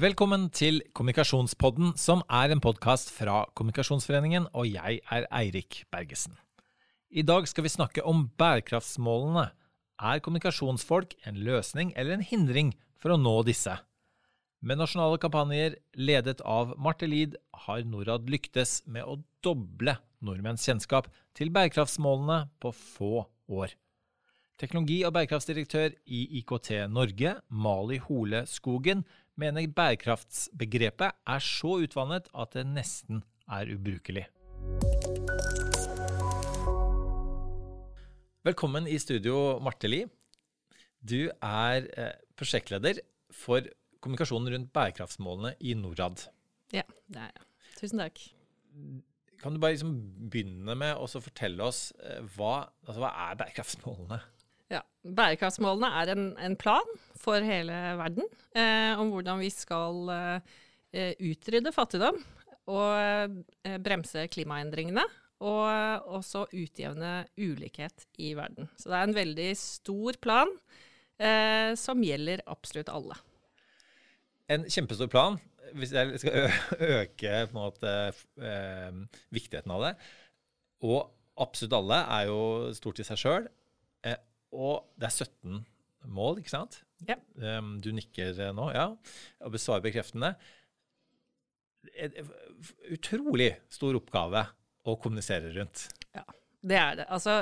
Velkommen til Kommunikasjonspodden, som er en podkast fra Kommunikasjonsforeningen, og jeg er Eirik Bergesen. I dag skal vi snakke om bærekraftsmålene. Er kommunikasjonsfolk en løsning eller en hindring for å nå disse? Med nasjonale kampanjer ledet av Marte Lid har Norad lyktes med å doble nordmenns kjennskap til bærekraftsmålene på få år. Teknologi- og bærekraftsdirektør i IKT Norge, Mali Hole Skogen, mener bærekraftsbegrepet er så utvannet at det nesten er ubrukelig. Velkommen i studio, Marte Li. Du er eh, prosjektleder for kommunikasjonen rundt bærekraftsmålene i Norad. Ja, det er jeg. Tusen takk. Kan du bare liksom begynne med å fortelle oss eh, hva, altså hva er bærekraftsmålene? Ja, Bærekraftsmålene er en, en plan for hele verden eh, om hvordan vi skal eh, utrydde fattigdom og eh, bremse klimaendringene. Og også utjevne ulikhet i verden. Så det er en veldig stor plan eh, som gjelder absolutt alle. En kjempestor plan. Hvis jeg skal øke måte, eh, viktigheten av det. Og absolutt alle er jo stort i seg sjøl. Og det er 17 mål, ikke sant? Ja. Um, du nikker eh, nå, ja, og besvarer bekreftende. Utrolig stor oppgave å kommunisere rundt. Ja, det er det. Altså,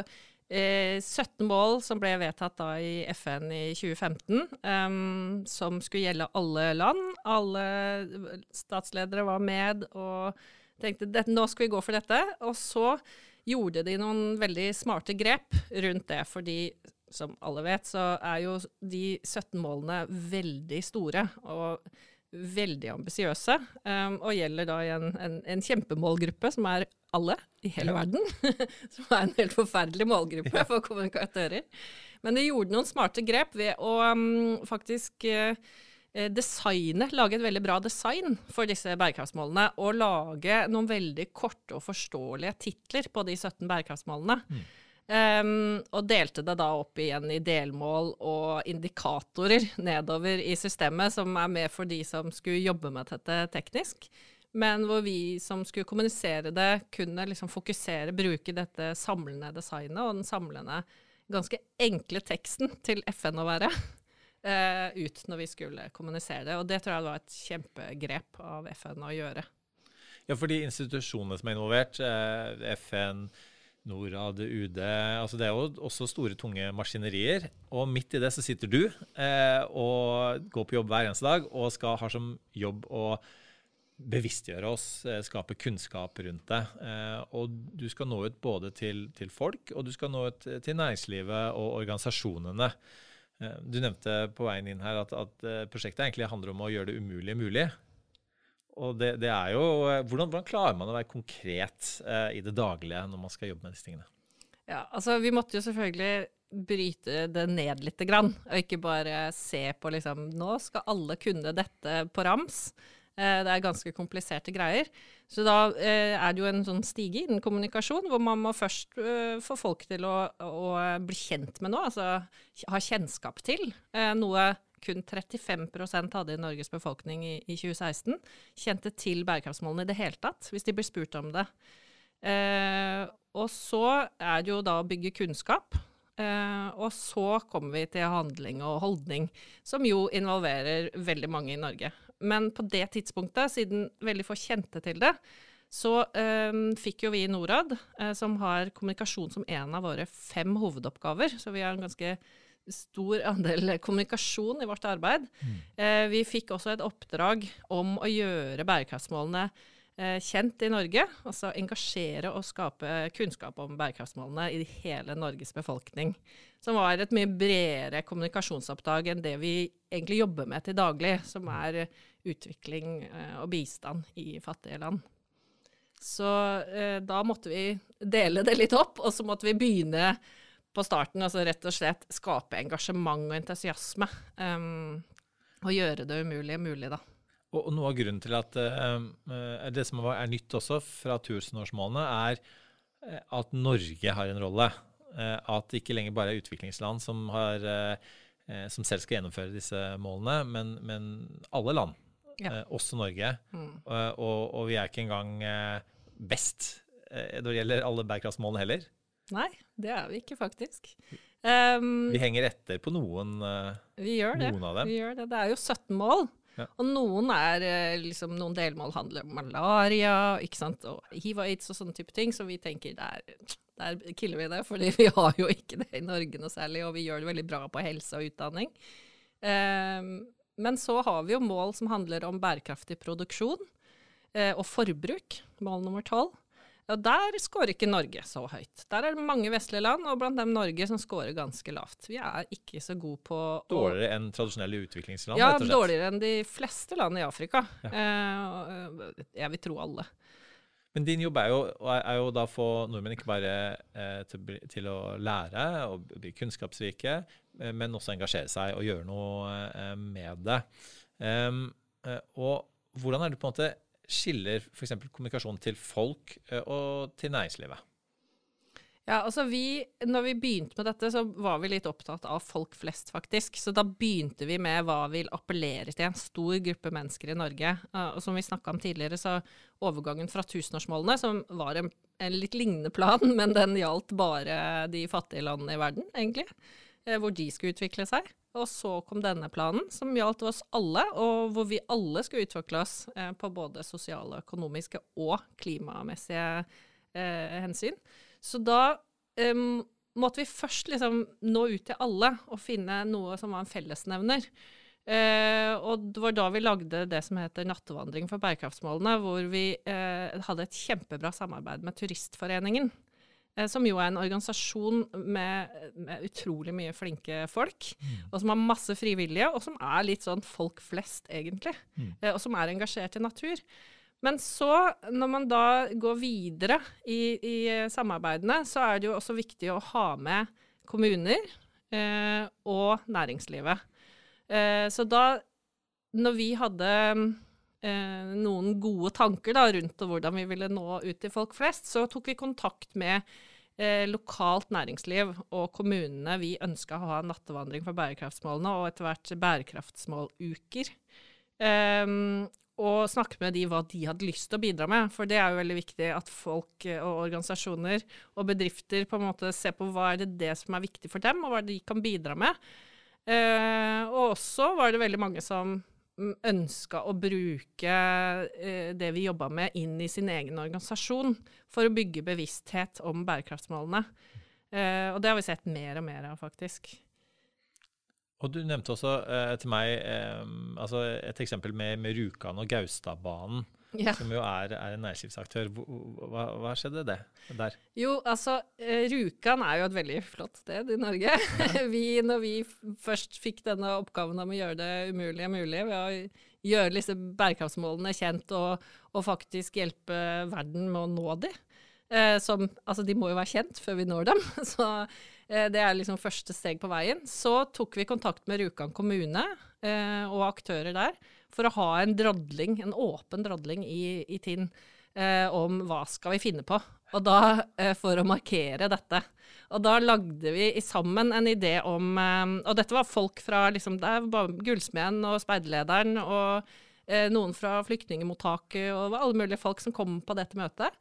eh, 17 mål som ble vedtatt da i FN i 2015, um, som skulle gjelde alle land. Alle statsledere var med og tenkte at nå skal vi gå for dette. Og så gjorde de noen veldig smarte grep rundt det, fordi som alle vet, så er jo de 17 målene veldig store og veldig ambisiøse. Um, og gjelder da i en, en, en, kjempemålgruppe, som er alle i hele ja. verden. som er en helt forferdelig målgruppe ja. for kommunikatører. Men de gjorde noen smarte grep ved å um, faktisk uh, designe, lage et veldig bra design for disse bærekraftsmålene. Og lage noen veldig korte og forståelige titler på de 17 bærekraftsmålene. Mm. Um, og delte det da opp igjen i delmål og indikatorer nedover i systemet, som er med for de som skulle jobbe med dette teknisk. Men hvor vi som skulle kommunisere det, kunne liksom fokusere, bruke dette samlende designet og den samlende, ganske enkle teksten til FN å være, uh, ut når vi skulle kommunisere det. Og det tror jeg var et kjempegrep av FN å gjøre. Ja, for de institusjonene som er involvert, uh, FN Norad, UD altså Det er jo også store, tunge maskinerier. Og midt i det så sitter du eh, og går på jobb hver eneste dag og skal ha som jobb å bevisstgjøre oss, eh, skape kunnskap rundt det. Eh, og du skal nå ut både til, til, folk, og du skal nå ut til næringslivet og organisasjonene. Eh, du nevnte på veien inn her at, at eh, prosjektet egentlig handler om å gjøre det umulige mulig. Og det, det er jo, eh, hvordan, hvordan, klarer man å være konkret eh, i det daglige når man skal jobbe med disse tingene? Ja, altså Vi måtte jo selvfølgelig bryte det ned litt, grann, og ikke bare se på liksom Nå skal alle kunne dette på rams. Eh, det er ganske kompliserte greier. Så da eh, er det jo en sånn stige innen kommunikasjon, hvor man må først eh, få folk til å, å, bli kjent med noe, altså ha kjennskap til noe kun 35% hadde i Norges befolkning i, i, 2016, kjente til bærekraftsmålene i det hele tatt, hvis de blir spurt om det. Eh, og så er det jo da å bygge kunnskap. Eh, og så kommer vi til handling og holdning, som jo involverer veldig mange i Norge. Men på det tidspunktet, siden veldig få kjente til det, så eh, fikk jo vi i Norad, eh, som har kommunikasjon som en av våre fem hovedoppgaver, så vi har en ganske stor andel kommunikasjon i vårt arbeid. Mm. Eh, vi fikk også et oppdrag om å gjøre bærekraftsmålene eh, kjent i Norge. Altså engasjere og skape kunnskap om bærekraftsmålene i hele Norges befolkning. Som var et mye bredere kommunikasjonsoppdrag enn det vi egentlig jobber med til daglig, som er utvikling eh, og bistand i fattige land. Så eh, da måtte vi dele det litt opp, og så måtte vi begynne på starten. Altså rett og slett skape engasjement og entusiasme. Um, og gjøre det umulige mulig, da. Og, og noe av grunnen til at uh, det som er nytt også fra tusenårsmålene, er eh, at Norge har en rolle. Uh, at det ikke lenger bare er utviklingsland som, har, uh, som selv skal gjennomføre disse målene, men, men alle land ja. også Norge. Mm. Og, og, vi er ikke engang best når det gjelder alle bærekraftsmålene heller. Nei, det er vi ikke, faktisk. Um, vi henger etter på noen, vi gjør det. noen av dem. Vi gjør det. Det er jo 17 mål. Ja. Og noen er liksom, noen delmål handler om malaria og hiv og aids og sånne type ting, så vi tenker der, der killer vi det. fordi vi har jo ikke det i Norge noe særlig, og vi gjør det veldig bra på helse og utdanning. Um, men så har vi jo mål som handler om bærekraftig produksjon uh, og forbruk, mål nummer tolv. Og der scorer ikke Norge så høyt. Der er det mange vestlige land, og blant dem Norge, som scorer ganske lavt. Vi er ikke så gode på Dårligere enn tradisjonelle utviklingsland? Ja, dårligere enn de fleste land i Afrika. Ja. Eh, jeg vil tro alle. Men din jobb er jo, er jo da å få nordmenn ikke bare eh, til, til, å lære og bli kunnskapsrike, eh, men også engasjere seg og gjøre noe eh, med det. Um, og hvordan er det på en måte skiller f.eks. kommunikasjon til folk eh, og til næringslivet? Ja, altså vi, når vi begynte med dette, så var vi litt opptatt av folk flest, faktisk. Så da begynte vi med hva vil appellere til en stor gruppe mennesker i Norge. Og som vi snakka om tidligere, så overgangen fra tusenårsmålene, som var en, en, litt lignende plan, men den gjaldt bare de fattige landene i verden, egentlig. Eh, hvor de skulle utvikle seg. Og så kom denne planen, som gjaldt oss alle, og hvor vi alle skulle utvikle oss eh, på både sosiale, økonomiske og klimamessige eh, hensyn. Så da eh, måtte vi først liksom nå ut til alle og finne noe som var en fellesnevner. Eh, og det var da vi lagde det som heter Nattevandring for bærekraftsmålene, hvor vi eh, hadde et kjempebra samarbeid med Turistforeningen. Eh, som jo er en organisasjon med, med utrolig mye flinke folk, mm. og som har masse frivillige, og som er litt sånn folk flest, egentlig. Mm. Eh, og som er engasjert i natur. Men så, når man da går videre i, i samarbeidene, så er det jo også viktig å ha med kommuner eh, og næringslivet. Eh, så da, når vi hadde eh, noen gode tanker da, rundt hvordan vi ville nå ut til folk flest, så tok vi kontakt med eh, lokalt næringsliv og kommunene. Vi ønska å ha nattevandring for bærekraftsmålene og etter hvert bærekraftsmåluker. Eh, og snakke med de hva de hadde lyst til å bidra med. For det er jo veldig viktig at folk eh, og organisasjoner og bedrifter på en måte ser på hva er det, det som er viktig for dem, og hva de kan bidra med. Eh, og også var det veldig mange som ønska å bruke eh, det vi jobba med, inn i sin egen organisasjon for å bygge bevissthet om bærekraftsmålene. Eh, og det har vi sett mer og mer av, faktisk. Og Du nevnte også eh, til meg eh, altså et eksempel med, med Rjukan og Gaustadbanen ja. som jo er, er en næringslivsaktør. Hva, hva, skjedde det der? Jo, altså, eh, Rjukan er jo et veldig flott sted i Norge. vi, når vi først fikk denne oppgaven om å gjøre det umulige mulig, ved å gjøre disse bærekraftsmålene kjent og, og faktisk hjelpe verden med å nå de, eh, som, altså De må jo være kjent før vi når dem. så eh, det er liksom første steg på veien. Så tok vi kontakt med Rjukan kommune eh, og aktører der for å ha en drodling, en åpen drodling i, i Tinn eh, om hva skal vi finne på. Og da, eh, for å markere dette. Og da lagde vi sammen en idé om eh, Og dette var folk fra liksom, Gullsmeden og speiderlederen og eh, noen fra flyktningmottaket og alle mulige folk som kom på dette møtet.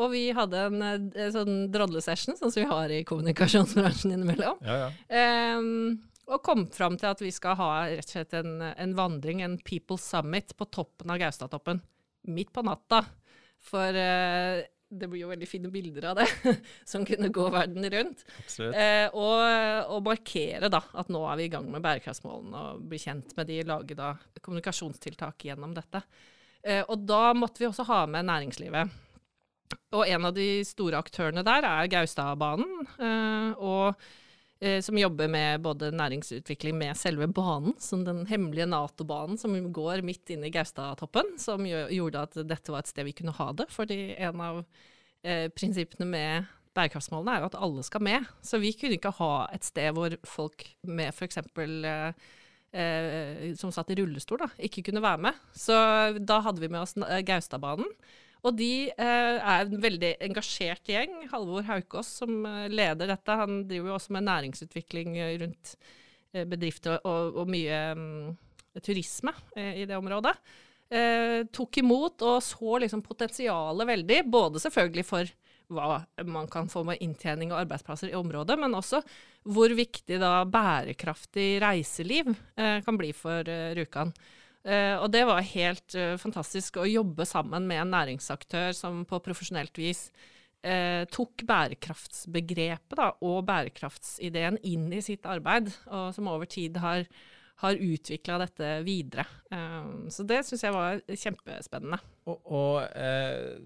Og vi hadde en, en eh, sånn drodlesession, sånn som vi har i kommunikasjonsbransjen innimellom. Ja, ja. Um, og kom fram til at vi skal ha rett og slett en, en vandring, en People's Summit, på toppen av Gaustatoppen. Midt på natta. For uh, det blir jo veldig fine bilder av det, som kunne gå verden rundt. Eh, og, og, markere da, at nå er vi i gang med bærekraftsmålene, og bli kjent med de, lage da kommunikasjonstiltak gjennom dette. Eh, og da måtte vi også ha med næringslivet. Og en av de store aktørene der er Gaustadbanen. Eh, og eh, som jobber med både næringsutvikling med selve banen, som den hemmelige Nato-banen som går midt inne i Gaustatoppen, som gjorde at dette var et sted vi kunne ha det. Fordi en av eh, prinsippene med bærekraftsmålene er jo at alle skal med. Så vi kunne ikke ha et sted hvor folk med f.eks. Eh, eh, som satt i rullestol, da, ikke kunne være med. Så da hadde vi med oss eh, Gaustadbanen. Og de eh, er en veldig engasjert gjeng. Halvor Haukås som eh, leder dette, han driver jo også med næringsutvikling eh, rundt eh, bedrifter og, og mye um, turisme eh, i det området. eh, tok imot og så liksom potensialet veldig. Både selvfølgelig for hva man kan få med inntjening og arbeidsplasser i området, men også hvor viktig da bærekraftig reiseliv kan bli for Rjukan. Eh, og det var helt eh, fantastisk å jobbe sammen med en næringsaktør som på profesjonelt vis eh, tok bærekraftsbegrepet da, og bærekraftsideen inn i sitt arbeid, og som over tid har har utvikla dette videre. Um, så det syns jeg var kjempespennende. Og, og eh,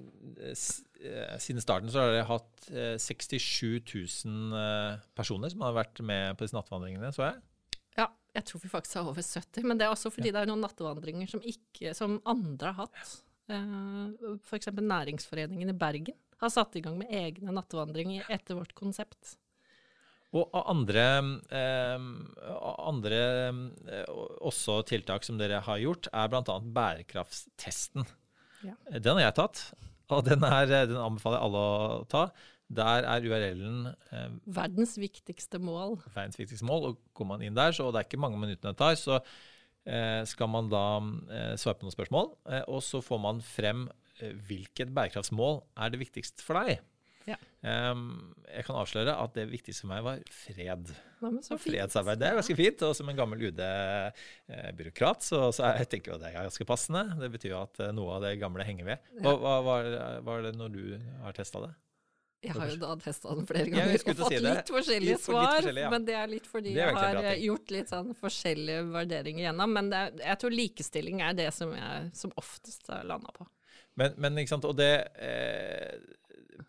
eh, siden starten så har dere hatt eh, 67 000 eh, personer som har vært med på disse nattvandringene, så jeg? Jeg tror vi faktisk har over 70. Men det er også fordi ja. det er noen nattevandringer som, ikke, som andre har hatt. Uh, F.eks. Næringsforeningen i Bergen har satt i gang med egne nattevandringer etter vårt konsept. Og andre, eh, andre eh, også tiltak som dere har gjort, er bl.a. bærekraftstesten. Ja. Den har jeg tatt, og den, er, den, anbefaler alle å ta. Der er URL-en eh, Verdens viktigste mål. Verdens viktigste mål, og Går man inn der, så det er ikke mange minuttene det tar, så eh, skal man da eh, svare på noen spørsmål. Eh, og så får man frem hvilket bærekraftsmål er det viktigste for deg. Ja. Um, jeg kan avsløre at det viktigste for meg var fred. Nei, Fredsarbeid. Det er ganske fint. Og som en gammel UD-byråkrat så, så jeg tenker at det er ganske passende. Det betyr jo at eh, noe av det gamle henger ved. Hva, hva var, var, det når du har testa det? Jeg har jo da testa den flere ganger og fått si litt forskjellige svar. Litt forskjellig, ja. Men det er litt fordi er jeg har eh, gjort litt sånn forskjellige vurderinger gjennom. Men er, jeg tror likestilling er det som jeg som oftest har landa på. Men, men, ikke sant, og det eh,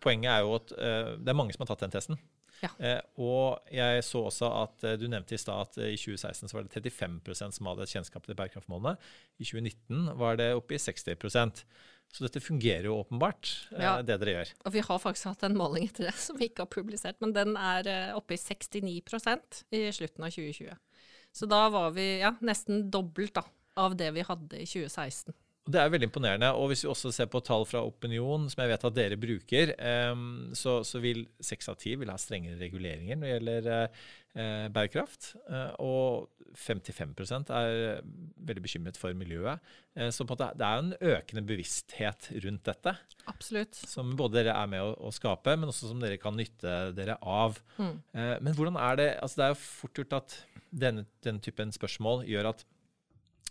poenget er jo at eh, det er mange som har tatt den testen. Ja. Uh, og jeg så også at uh, du nevnte i stad at i 2016 så var det 35% som hadde kjennskap til bærekraftmålene. I 2019 var det oppe i 60% så dette fungerer jo åpenbart, ja. det dere gjør. Og vi har faktisk hatt en måling etter det som vi ikke har publisert, men den er oppe i 69% i slutten av 2020. Så da var vi ja, nesten dobbelt da, av det vi hadde i 2016. Det er veldig imponerende. Og hvis vi også ser på tall fra Opinion, som jeg vet at dere bruker, så, så, vil seks av ti ha strengere reguleringer når det gjelder uh, bærekraft. Uh, og 55 er veldig bekymret for miljøet. Så det er en økende bevissthet rundt dette. Absolutt. Som både dere er med å, å skape, men også som dere kan nytte dere av. Mm. men hvordan er det altså Det er jo fort gjort at denne, denne typen spørsmål gjør at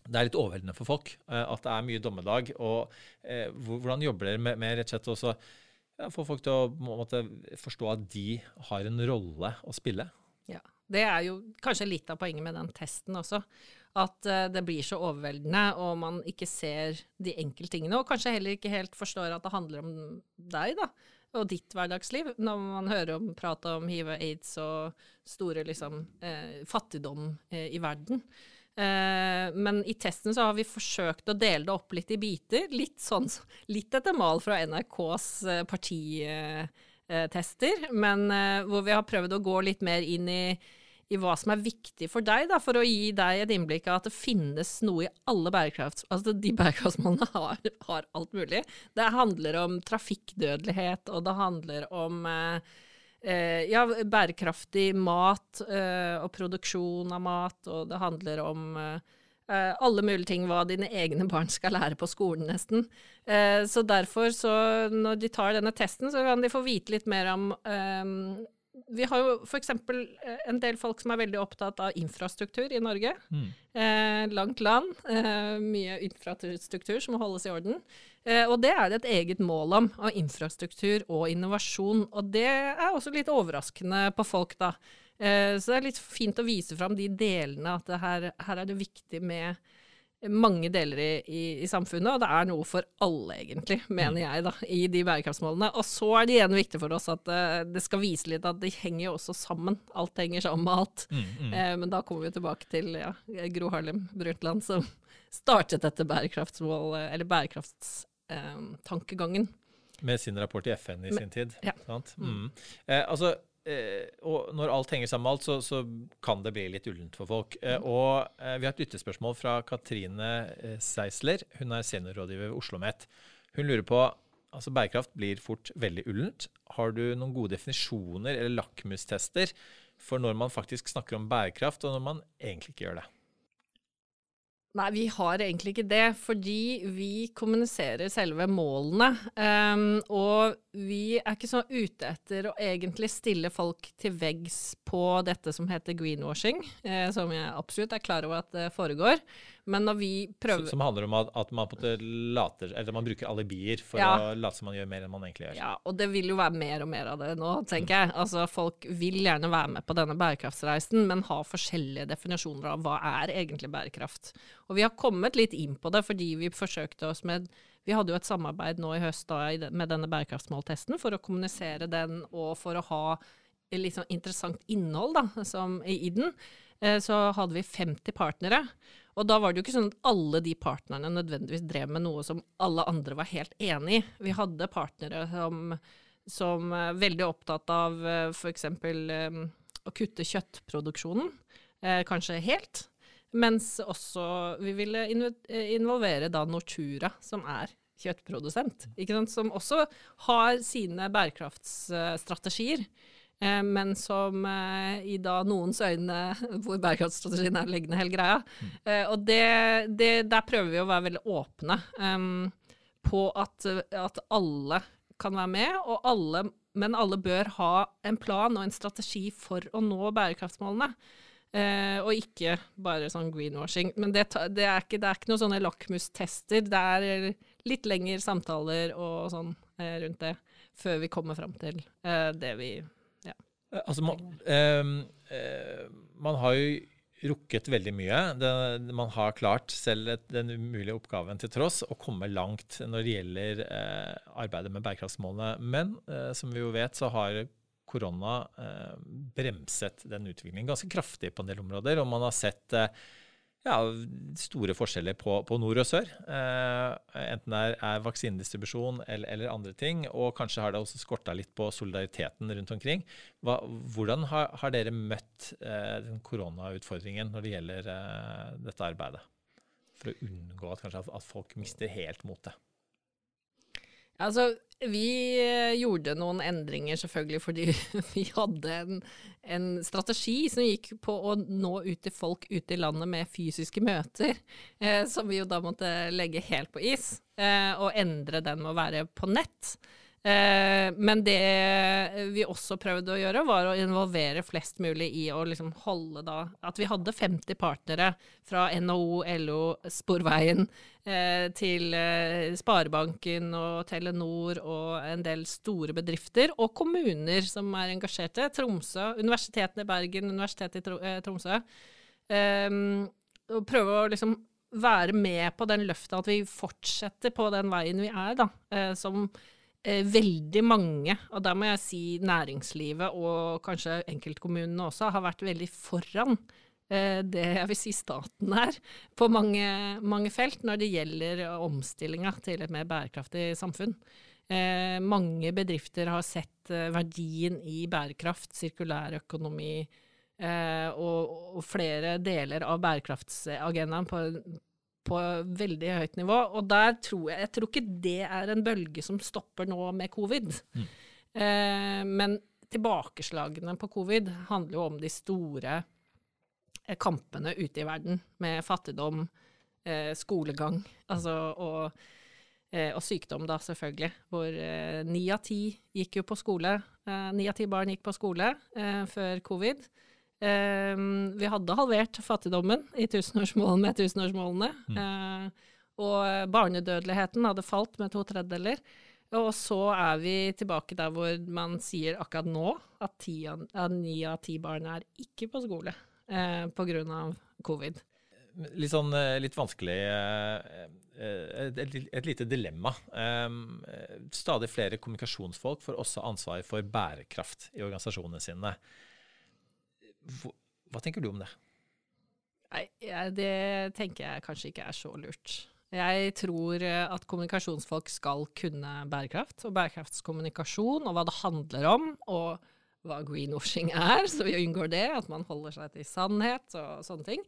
det er litt overveldende for folk uh, at det er mye dommedag. og uh, Hvordan jobber dere med, med rett og slett også ja, få folk til å måtte, forstå at de har en rolle å spille? Ja, Det er jo kanskje litt av poenget med den testen også. At uh, det blir så overveldende, og man ikke ser de enkelttingene. Og kanskje heller ikke helt forstår at det handler om deg, da. Og ditt hverdagsliv. Når man hører om prat om hiv og aids og store liksom, fattigdom i verden. Eh, men i testen så har vi forsøkt å dele det opp litt i biter. Litt, sånn, litt etter mal fra NRKs eh, partitester, men eh, hvor vi har prøvd å gå litt mer inn i, i hva som er viktig for deg, da, for å gi deg et innblikk av at det finnes noe i alle bærekrafts... Altså de bærekraftsmålene har, har alt mulig. Det handler om trafikkdødelighet, og det handler om eh, eh, ja, bærekraftig mat eh, og produksjon av mat, og det handler om eh, eh, alle mulige ting hva dine egne barn skal lære på skolen, nesten. Eh, så derfor, så når de tar denne testen, så kan de få vite litt mer om eh, vi har jo f.eks. en del folk som er veldig opptatt av infrastruktur i Norge. Mm. Eh, langt land, eh, mye infrastruktur som må holdes i orden. Eh, og det er det et eget mål om, av infrastruktur og innovasjon. Og det er også litt overraskende på folk, da. Eh, så det er litt fint å vise fram de delene, at her, her, er det viktig med mange deler i, i, i, samfunnet, og det er noe for alle, egentlig, mener jeg, da, i de bærekraftsmålene. Og så er det igjen viktig for oss at uh, det skal vise litt at det henger jo også sammen. Alt henger sammen med alt. Mm, mm. Uh, men da kommer vi tilbake til ja, Gro Harlem Brundtland, som startet dette bærekraftsmål, eller bærekraftstankegangen. Uh. Med sin rapport i FN i sin tid. Ja. Mm. Eh, altså, eh, og når alt henger sammen med alt, så, så, kan det bli litt ullent for folk. Eh, mm. og eh, vi har et lyttespørsmål fra Katrine eh, Seisler. Hun er seniorrådgiver ved Oslo OsloMet. Hun lurer på altså Bærekraft blir fort veldig ullent. Har du noen gode definisjoner eller lakmustester for når man faktisk snakker om bærekraft, og når man egentlig ikke gjør det? Nei, vi har egentlig ikke det, fordi vi kommuniserer selve målene. Um, og vi er ikke så ute etter å egentlig stille folk til veggs på dette som heter greenwashing, eh, som jeg absolutt er klar over at det foregår. Men når vi prøver Som handler om at, at man, later, eller man bruker alibier for ja. å late som man gjør mer enn man egentlig gjør. Ja, og det vil jo være mer og mer av det nå, tenker jeg. Altså, Folk vil gjerne være med på denne bærekraftsreisen, men har forskjellige definisjoner av hva er egentlig bærekraft. Og vi har kommet litt inn på det fordi vi forsøkte oss med vi hadde jo et samarbeid nå i høst da, med denne bærekraftsmåltesten for å kommunisere den og for å ha litt sånn interessant innhold da, som, i den. Eh, så hadde vi 50 partnere. Og da var det jo ikke sånn at alle de partnerne nødvendigvis drev med noe som alle andre var helt enig i. Vi hadde partnere som, som er eh, veldig opptatt av eh, f.eks. Um, å kutte kjøttproduksjonen, eh, kanskje helt. Mens også vi ville involvere da Nortura, som er kjøttprodusent, som også har sine bærekraftsstrategier. Eh, men som eh, i da noens øyne hvor bærekraftstrategien er liggende hele greia. Mm. Eh, og det, det, der prøver vi å være veldig åpne um, på at, at, alle kan være med, og alle, men alle bør ha en plan og en strategi for å nå bærekraftsmålene. Uh, og ikke bare sånn greenwashing. Men det, det, er, ikke, det er ikke noen sånne lakmustester. Det er litt lengre samtaler og sånn uh, rundt det før vi kommer fram til uh, det vi altså, man, eh, man, har jo rukket veldig mye. Det, man har klart, selv den umulige oppgaven til tross, å komme langt når det gjelder eh, arbeidet med bærekraftsmålene. Men eh, som vi jo vet, så har korona eh, bremset den utviklingen ganske kraftig på en del områder. Og man har sett eh, ja, store forskjeller på, på nord og sør. Eh, enten det er, er vaksinedistribusjon eller, eller, andre ting. Og kanskje har det også skorta litt på solidariteten rundt omkring. Hva, hvordan har, har, dere møtt eh, koronautfordringen når det gjelder eh, dette arbeidet? For å unngå at, kanskje, at folk mister helt motet. Altså, vi eh, gjorde noen endringer selvfølgelig fordi vi hadde en, en, strategi som gikk på å nå ut til folk ute i landet med fysiske møter, eh, som vi jo da måtte legge helt på is, eh, og endre den med å være på nett. Eh, men det vi også prøvde å gjøre, var å involvere flest mulig i å liksom holde da At vi hadde 50 partnere fra NHO, LO, Sporveien eh, til eh, Sparebanken og Telenor og en del store bedrifter, og kommuner som er engasjerte. Tromsø, Universitetet i Bergen, Universitetet i Tromsø. og prøve å liksom være med på den løftet at vi fortsetter på den veien vi er, da. som veldig mange, og da må jeg si næringslivet og kanskje enkeltkommunene også, har vært veldig foran eh, det jeg vil si staten er, på mange, mange felt når det gjelder omstillinga til et mer bærekraftig samfunn. Eh, mange bedrifter har sett eh, verdien i bærekraft, sirkulærøkonomi eh, og, og, flere deler av bærekraftsagendaen på, på veldig høyt nivå. Og der tror jeg Jeg tror ikke det er en bølge som stopper nå med covid. Mm. Eh, men tilbakeslagene på covid handler jo om de store eh, kampene ute i verden, med fattigdom, eh, skolegang altså, og, eh, og, sykdom, da, selvfølgelig. Hvor eh, ni av ti gikk jo på skole. Ni av ti barn gikk på skole før covid. Um, vi hadde halvert fattigdommen i tusenårsmålene med tusenårsmålene. Mm. Uh, og barnedødeligheten hadde falt med to tredjedeler. Og så er vi tilbake der hvor man sier akkurat nå at ni av ti barn er ikke på skole uh, pga. covid. Litt sånn eh, litt vanskelig et, et, et lite dilemma. Um, stadig flere kommunikasjonsfolk får også ansvar for bærekraft i organisasjonene sine. Hva tenker du om det? Nei, Det tenker jeg kanskje ikke er så lurt. Jeg tror eh, at kommunikasjonsfolk skal kunne bærekraft, og bærekraftskommunikasjon, og hva det handler om, og hva greenwashing er, så vi unngår det, at man holder seg til sannhet og sånne ting,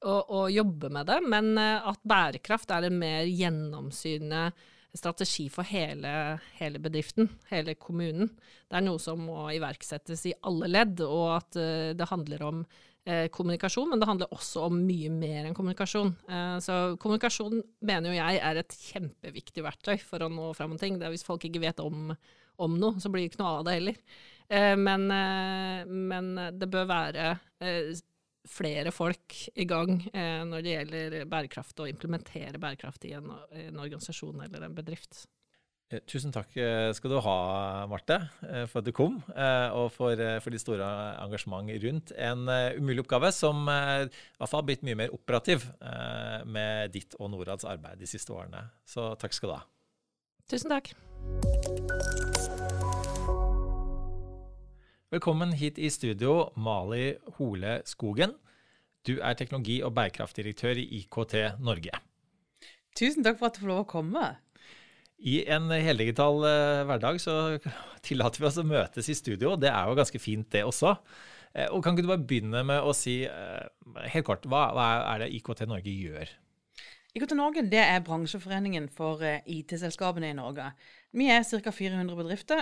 og, og jobber med det. Men eh, at bærekraft er en mer gjennomsynende strategi for hele, hele, bedriften, hele kommunen. Det er noe som må iverksettes i alle ledd, og at uh, det handler om uh, kommunikasjon, men det handler også om mye mer enn kommunikasjon. Uh, så kommunikasjon mener jo jeg er et kjempeviktig verktøy for å nå fram med ting. Det er Hvis folk ikke vet om, om noe, så blir det ikke noe av det heller. Men, men, det bør være flere folk i gang eh, når det gjelder bærekraft, og implementere bærekraft i en, en organisasjon eller en bedrift. Eh, tusen takk eh, skal du ha, Marte, eh, for at du kom, og for, for ditt store engasjement rundt en umulig oppgave som i hvert fall har blitt mye mer operativ med ditt og Norads arbeid de siste årene. Så takk skal du ha. Tusen takk. Velkommen hit i studio, Mali Hole Skogen. Du er teknologi- og bærekraftdirektør i IKT Norge. Tusen takk for at du får lov å komme. I en heldigital uh, hverdag så tillater vi oss å møtes i studio. Det er jo ganske fint, det også. Uh, og Kan ikke du bare begynne med å si uh, helt kort, hva, hva, er det IKT Norge gjør? IKT Norge det er bransjeforeningen for IT-selskapene i Norge. Vi er ca. 400 bedrifter,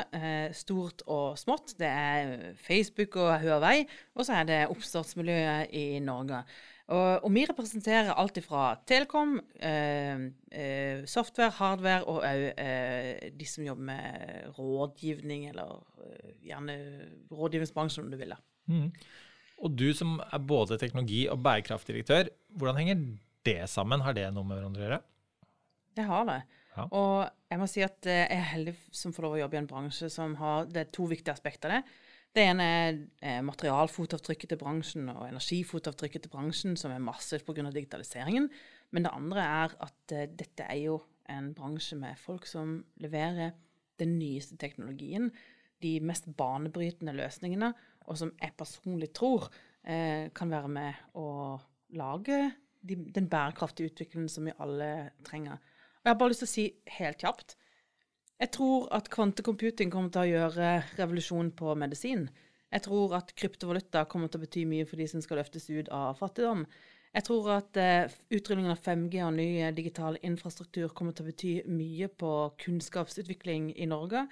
stort og smått. Det er Facebook og Huawei, og så er det oppstartsmiljøet i Norge. Og, og vi representerer alt fra telekom, eh, eh, software, hardware og òg eh, de som jobber med rådgivning, eller eh, gjerne rådgivningsbransjen, om du vil. Mm. Og du som er både teknologi- og bærekraftdirektør, hvordan henger det sammen? Har det noe med hverandre å gjøre? Det har det. Og jeg må si at eh, jeg er heldig som får lov å jobbe i en bransje som har det er to viktige aspekter av det. Det ene er eh, materialfotavtrykket til bransjen og energifotavtrykket til bransjen, som er massivt pga. digitaliseringen. Men det andre er at eh, dette er jo en bransje med folk som leverer den nyeste teknologien, de mest banebrytende løsningene, og som jeg personlig tror kan være med å lage de, den bærekraftige utviklingen som vi alle trenger. Og jeg har bare lyst til å si helt kjapt jeg tror at kvantecomputing kommer til å gjøre revolusjon på medisin. Jeg tror at kryptovaluta kommer til å bety mye for de som skal løftes ut av fattigdom. Jeg tror at eh, utrullingen av 5G og ny uh, digital infrastruktur kommer til å bety mye på kunnskapsutvikling i Norge.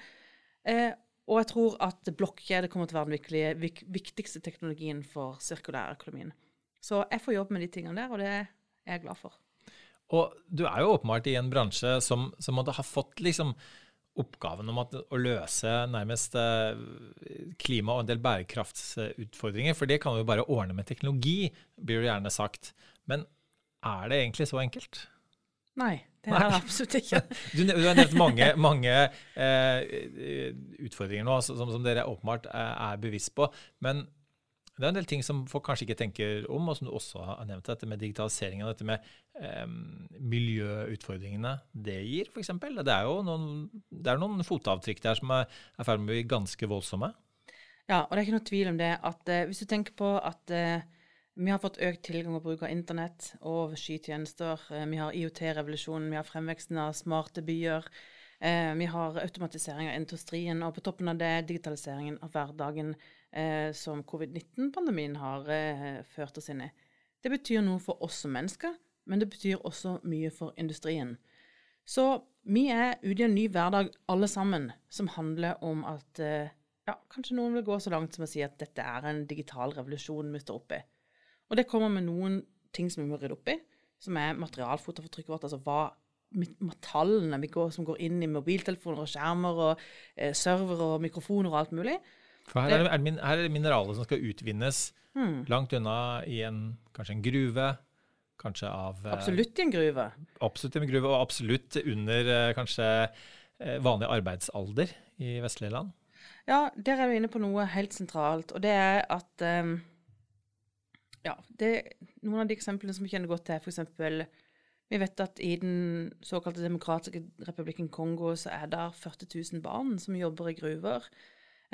Eh, og jeg tror at blokkjede kommer til å være den viktigste teknologien for sirkulærøkonomien. Så jeg får jobbe med de tingene der, og det er jeg glad for. Og du er jo åpenbart i en bransje som, som måtte ha fått liksom oppgaven om at, å løse nærmest eh, klima- og en del bærekraftsutfordringer. For det kan vi jo bare ordne med teknologi, blir det gjerne sagt. Men er det egentlig så enkelt? Nei, det er det absolutt ikke. du, du, har nevnt mange, mange eh, utfordringer nå som, som, dere åpenbart er, er bevisst på. Men det er en del ting som folk kanskje ikke tenker om, og som du også har nevnt. Dette med digitalisering og dette med um, miljøutfordringene det gir, f.eks. Det er jo noen, det er noen fotavtrykk der som er i ferd med å bli ganske voldsomme. Ja, og det er ikke noe tvil om det. at uh, Hvis du tenker på at uh, vi har fått økt tilgang og bruk av internett og skytjenester, uh, vi har IOT-revolusjonen, vi har fremveksten av smarte byer. vi har automatisering av industrien, og på toppen av det digitaliseringen av hverdagen som covid-19-pandemien har eh, ført oss inn i. Det betyr noe for oss som mennesker, men det betyr også mye for industrien. Så vi er ute i en ny hverdag alle sammen, som handler om at eh, ja, kanskje noen vil gå så langt som å si at dette er en digital revolusjon vi står oppe i. Og det kommer med noen ting som vi må rydde opp i, som er materialfotavtrykket vårt. Altså hva metallene går, som går inn i mobiltelefoner og skjermer og eh, servere og mikrofoner og alt mulig. For her er det, er det, her er det mineraler som skal utvinnes mm. langt unna i en, kanskje en gruve. Kanskje av eh, Absolutt i en gruve. Absolutt i en gruve, og absolutt under eh, kanskje eh, vanlig arbeidsalder i vestlige land. Ja, der er du inne på noe helt sentralt, og det er at um, Ja, det, noen av de eksemplene som vi kjenner godt til, f.eks. Vi vet at i den såkalte demokratiske republikken Kongo så er det 40 000 barn som jobber i gruver.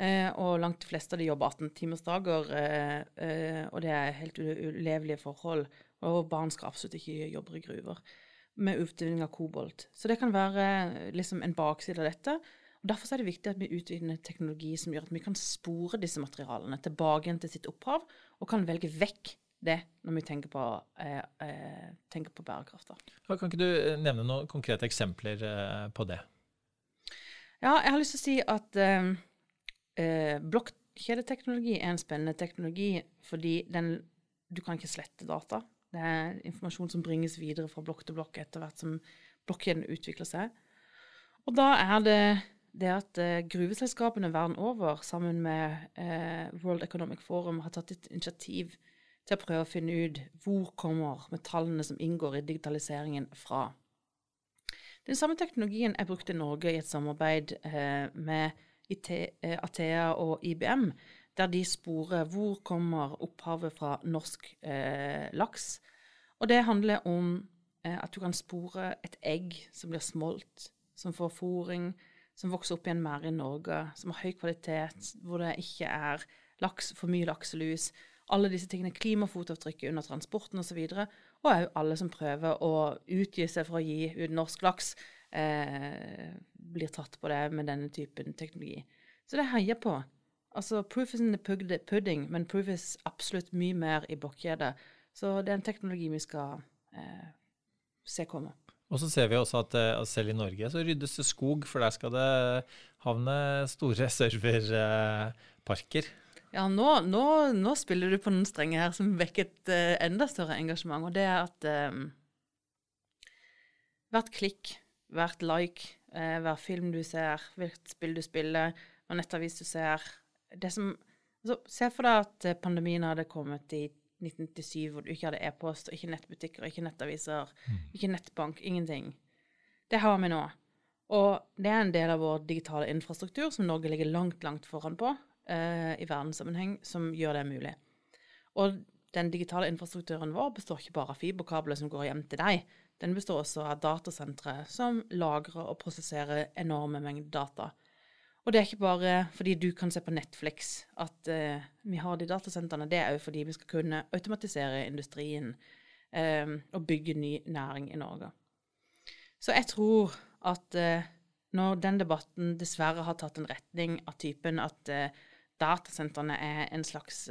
Eh, og langt de fleste av de jobber 18-timersdager, eh, eh, og det er helt ulevelige forhold. Og barn skal absolutt ikke jobbe i gruver med utvinning av kobolt. Så det kan være liksom en bakside av dette. Og Derfor er det viktig at vi utvinner teknologi som gjør at vi kan spore disse materialene tilbake igjen til sitt opphav, og kan velge vekk det når vi tenker på, eh, tenker på bærekraft. Kan ikke du nevne noen konkrete eksempler på det? Ja, jeg har lyst til å si at eh, blokkjedeteknologi er en spennende teknologi fordi den du kan ikke slette data. Det er informasjon som bringes videre fra blokk til blokk etter hvert som blokkjeden utvikler seg. Og da er det det at eh, gruveselskapene verden over, sammen med eh, World Economic Forum, har tatt et initiativ til å prøve å finne ut hvor kommer metallene som inngår i digitaliseringen fra. Den samme teknologien er brukt i Norge i et samarbeid eh, med eh, Athea og IBM, der de sporer hvor kommer opphavet fra norsk eh, laks. Og det handler om eh, at du kan spore et egg som blir smolt, som får fôring, som vokser opp i en merd i Norge, som har høy kvalitet, hvor det ikke er laks, for mye lakselus. Alle disse tingene, klimafotavtrykket under transporten osv. Og òg alle som prøver å utgi seg for å gi ut norsk laks, eh, blir tatt på det med denne typen teknologi. Så det heier på. Altså, proof is in the pudding, men proof is absolutt mye mer i blokkjedet. Så det er en teknologi vi skal eh, se komme. Og så ser vi også at, eh, selv i Norge så ryddes det skog, for der skal det havne store serverparker. Ja, nå, nå, nå, spiller du på noen strenger her som vekket et uh, enda større engasjement, og det er at eh, hvert klikk, hvert like, uh, hver film du ser, hvilket spill du spiller, og nettavis du ser det som, altså, Se for deg at pandemien hadde kommet i 1997, hvor du ikke hadde e-post, og ikke nettbutikker, ikke nettaviser, mm. ikke nettbank, ingenting. Det har vi nå. Og det er en del av vår digitale infrastruktur som Norge ligger langt, langt foran på eh, i verdenssammenheng, som gjør det mulig. Og den digitale infrastrukturen vår består ikke bare av fiberkabler som går hjem til deg. Den består også av datasentre som lagrer og prosesserer enorme mengder data. Og det er ikke bare fordi du kan se på Netflix at eh, vi har de datasentrene. Det er òg fordi vi skal kunne automatisere industrien eh, og bygge ny næring i Norge. Så jeg tror at eh, når den debatten dessverre har tatt en retning av typen at eh, datasentrene er en slags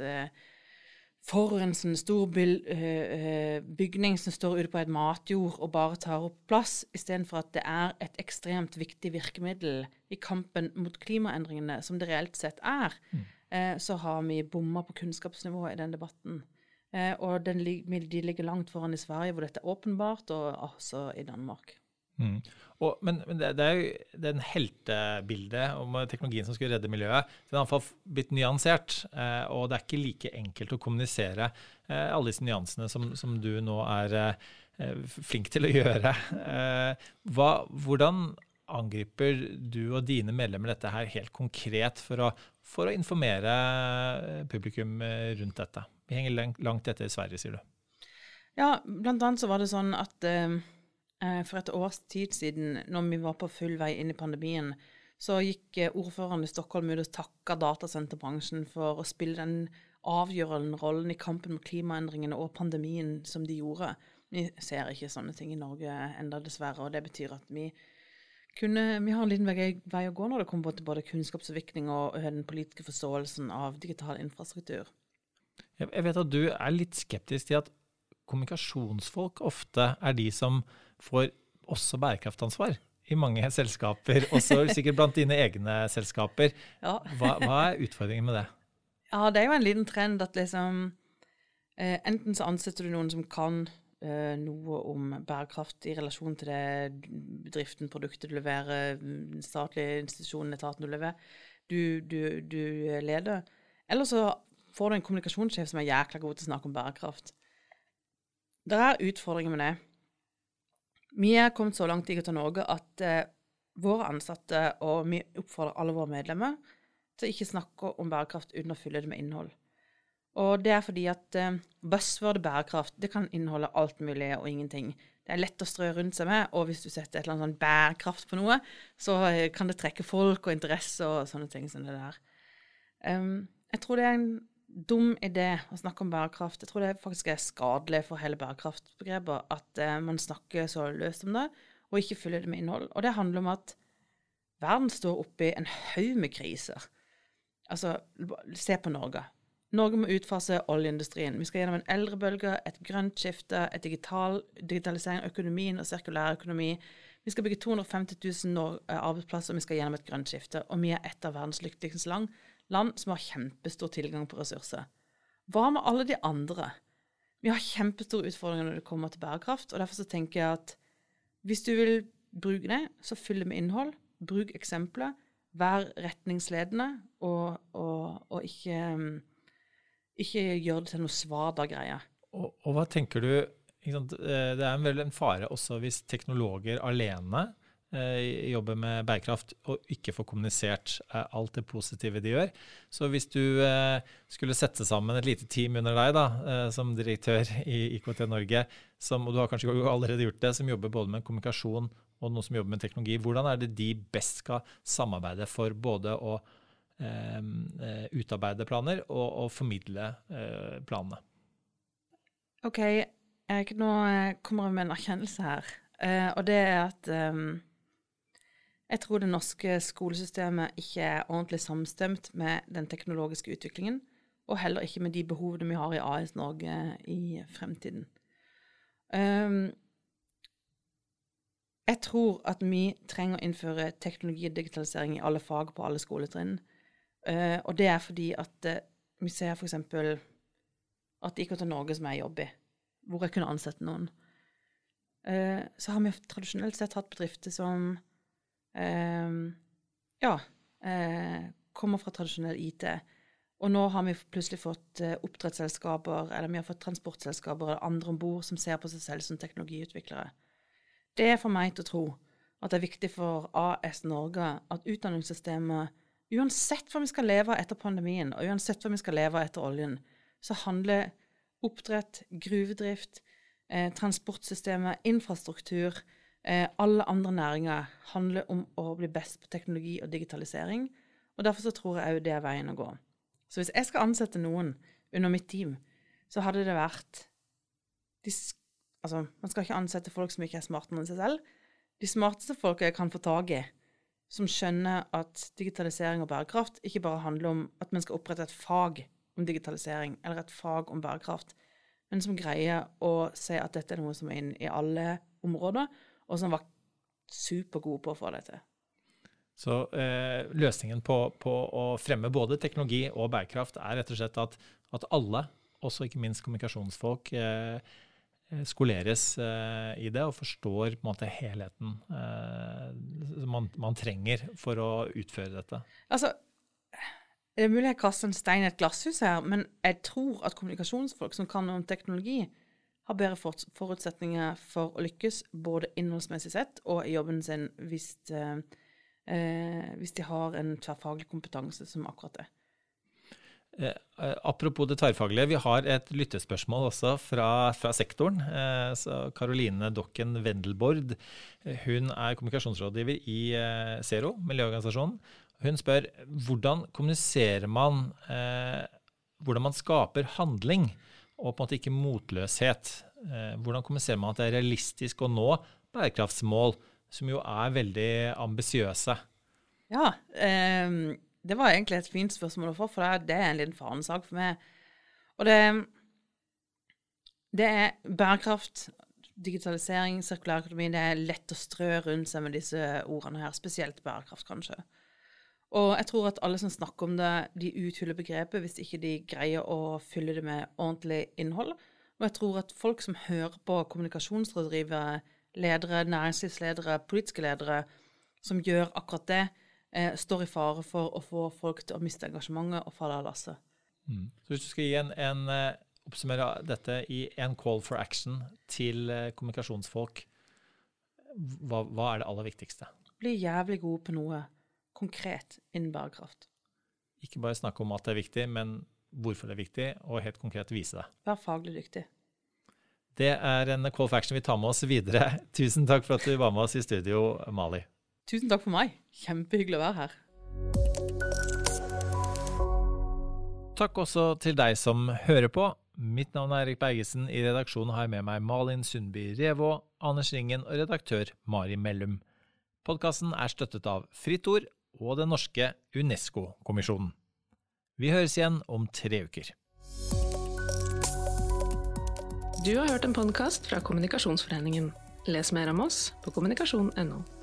uh, forurensende stor eh, bygning som står ute på et matjord og bare tar opp plass, istedenfor at det er et ekstremt viktig virkemiddel i kampen mot klimaendringene, som det reelt sett er, mm. Eh, så har vi bomma på kunnskapsnivået i den debatten. Eh, og den, de ligger langt foran i Sverige, hvor dette er åpenbart, og også i Danmark. Mm. Og, men, men det, det, er jo den heltebildet om teknologien som skulle redde miljøet, den har iallfall blitt nyansert. Eh, og det er ikke like enkelt å kommunisere eh, alle disse nyansene som, som du nå er eh, flink til å gjøre. Eh, hva, hvordan angriper du og dine medlemmer dette her helt konkret for å, for å informere publikum eh, rundt dette? Vi henger langt, langt etter Sverige, sier du. Ja, blant annet så var det sånn at eh, Eh, for et års tid siden, når vi var på full vei inn i pandemien, så gikk eh, ordføreren i Stockholm ut og takka datasenterbransjen for å spille den avgjørende rollen i kampen mot klimaendringene og pandemien som de gjorde. Vi ser ikke sånne ting i Norge enda, dessverre. og Det betyr at vi, kunne, vi har en liten vei, å gå når det kommer til både kunnskapsutvikling og den politiske forståelsen av digital infrastruktur. Jeg vet at du er litt skeptisk til at kommunikasjonsfolk ofte er de som får også bærekraftansvar i mange selskaper, også sikkert blant dine egne selskaper. Ja. Hva, hva, er utfordringen med det? Ja, det er jo en liten trend at liksom eh, Enten så ansetter du noen som kan eh, noe om bærekraft i relasjon til det bedriften, produktet du leverer, statlige institusjonen, etaten du leverer, du, du, du leder. Eller så får du en kommunikasjonssjef som er jækla god til å snakke om bærekraft. Det er utfordringer med det. Vi er kommet så langt i Gutter Norge at eh, våre ansatte og vi oppfordrer alle våre medlemmer til ikke snakke om bærekraft uten å fylle det med innhold. Og det er fordi at eh, buzzword bærekraft det kan inneholde alt mulig og ingenting. Det er lett å strø rundt seg med, og hvis du setter et eller annet sånn bærekraft på noe, så eh, kan det trekke folk og interesse og sånne ting som det der. Um, jeg tror det er en dum idé å snakke om bærekraft. Jeg tror det faktisk er skadelig for hele bærekraftbegrepet at eh, man snakker så løst om det, og ikke fyller det med innhold. Og det handler om at verden står oppi en haug med kriser. Altså, se på Norge. Norge må utfase oljeindustrien. Vi skal gjennom en eldrebølge, et grønt skifte, et digital, digitalisering av økonomien og sirkulær økonomi. Vi skal bygge 250 000 eh, arbeidsplasser, og vi skal gjennom et grønt skifte. Og vi er et av verdens lykkeligste land land som har kjempestor tilgang på ressurser. Hva med alle de andre? Vi har kjempestore utfordringer når det kommer til bærekraft, og derfor så tenker jeg at hvis du vil bruke det, så fyll det med innhold. Bruk eksempler. Vær retningsledende, og, og, og ikke, ikke gjør det til noe svada-greie. Og, og, hva tenker du eh, Det er vel en fare også hvis teknologer alene jobber med bærekraft og ikke får kommunisert eh, alt det positive de gjør. Så hvis du eh, skulle sette sammen et lite team under deg da, som direktør i IKT Norge, som, og du har kanskje allerede gjort det, som jobber både med kommunikasjon og noen som jobber med teknologi, hvordan er det de best skal samarbeide for både å eh, utarbeide planer og, og formidle eh, planene? OK, Erik, nå kommer jeg med en erkjennelse her. Uh, og det er at um, jeg tror det norske skolesystemet ikke er ordentlig samstemt med den teknologiske utviklingen, og heller ikke med de behovene vi har i AS Norge i fremtiden. Um, jeg tror at vi trenger å innføre teknologi og digitalisering i alle fag på alle skoletrinn. Uh, og det er fordi at uh, vi ser f.eks. at IKT Norge, som jeg jobber i, hvor jeg kunne ansette noen, uh, så har vi tradisjonelt sett hatt bedrifter som ja, eh, kommer fra tradisjonell IT. Og nå har vi plutselig fått eh, oppdrettsselskaper, eller vi har fått transportselskaper eller andre om bord som ser på seg selv som teknologiutviklere. Det er for meg til å tro at det er viktig for AS Norge at utdanningssystemet, uansett hva vi skal leve av etter pandemien, og uansett hva vi skal leve av etter oljen, så handler oppdrett, gruvedrift, eh, transportsystemet, infrastruktur, alle andre næringer handler om å bli best på teknologi og digitalisering. Og Derfor så tror jeg òg det er veien å gå. Så hvis jeg skal ansette noen under mitt team, så hadde det vært de, Altså, man skal ikke ansette folk som ikke er smartere enn seg selv. De smarteste folka jeg kan få tak i, som skjønner at digitalisering og bærekraft ikke bare handler om at man skal opprette et fag om digitalisering eller et fag om bærekraft, men som greier å se at dette er noe som er inn i alle områder, og som var supergode på å få det til. Så eh, løsningen på, på, å fremme både teknologi og bærekraft er rett og slett at, at alle, også ikke minst kommunikasjonsfolk, eh, eh skoleres eh, i det og forstår på en måte helheten eh, man, man, trenger for å utføre dette. Altså, det er mulig jeg kaster en stein i et glasshus her, men jeg tror at kommunikasjonsfolk som kan noe om teknologi, har bedre forutsetninger for å lykkes, både innholdsmessig sett og i jobben sin, hvis, eh, eh, hvis de har en tverrfaglig kompetanse som akkurat det. Eh, eh apropos det tverrfaglige, vi har et lyttespørsmål også fra, fra sektoren. Eh, Karoline Dokken Wendelbord hun er kommunikasjonsrådgiver i eh, Zero, miljøorganisasjonen. Hun spør hvordan kommuniserer man hvordan man skaper handling og på en måte ikke motløshet. Eh, hvordan kommuniserer man at det er realistisk å nå bærekraftsmål, som jo er veldig ambisiøse? Ja, eh, det var egentlig et fint spørsmål å få, for det er en liten fanesak for meg. Og det, det er bærekraft, digitalisering, sirkulær økonomi. Det er lett å strø rundt seg med disse ordene her, spesielt bærekraft, kanskje. Og jeg tror at alle som snakker om det, de uthuler begrepet hvis ikke de greier å fylle det med ordentlig innhold. Og jeg tror at folk som hører på kommunikasjonsrådgivere, ledere, næringslivsledere, politiske ledere, som gjør akkurat det, eh, står i fare for å få folk til å miste engasjementet og falle av lasset. Mm. Så hvis du skal gi en, en uh, oppsummere dette i en call for action til uh, kommunikasjonsfolk, hva, hva er det aller viktigste? Bli jævlig god på noe konkret innen bærekraft. Ikke bare snakke om at det er viktig, men hvorfor det er viktig, og helt konkret vise det. Vær faglig dyktig. Det er en call for action vi tar med oss videre. Tusen takk for at du var med oss i studio, Mali. Tusen takk for meg. Kjempehyggelig å være her. Takk også til deg som hører på. Mitt navn er Erik Bergesen. I redaksjonen har jeg med meg Malin Sundby Revå, Anders Ringen og redaktør Mari Mellum. Podkasten er støttet av Fritt Ord og den norske UNESCO-kommisjonen. Vi høres igjen om tre uker. Du har hørt en podkast fra Kommunikasjonsforeningen. Les mer om oss på kommunikasjon.no.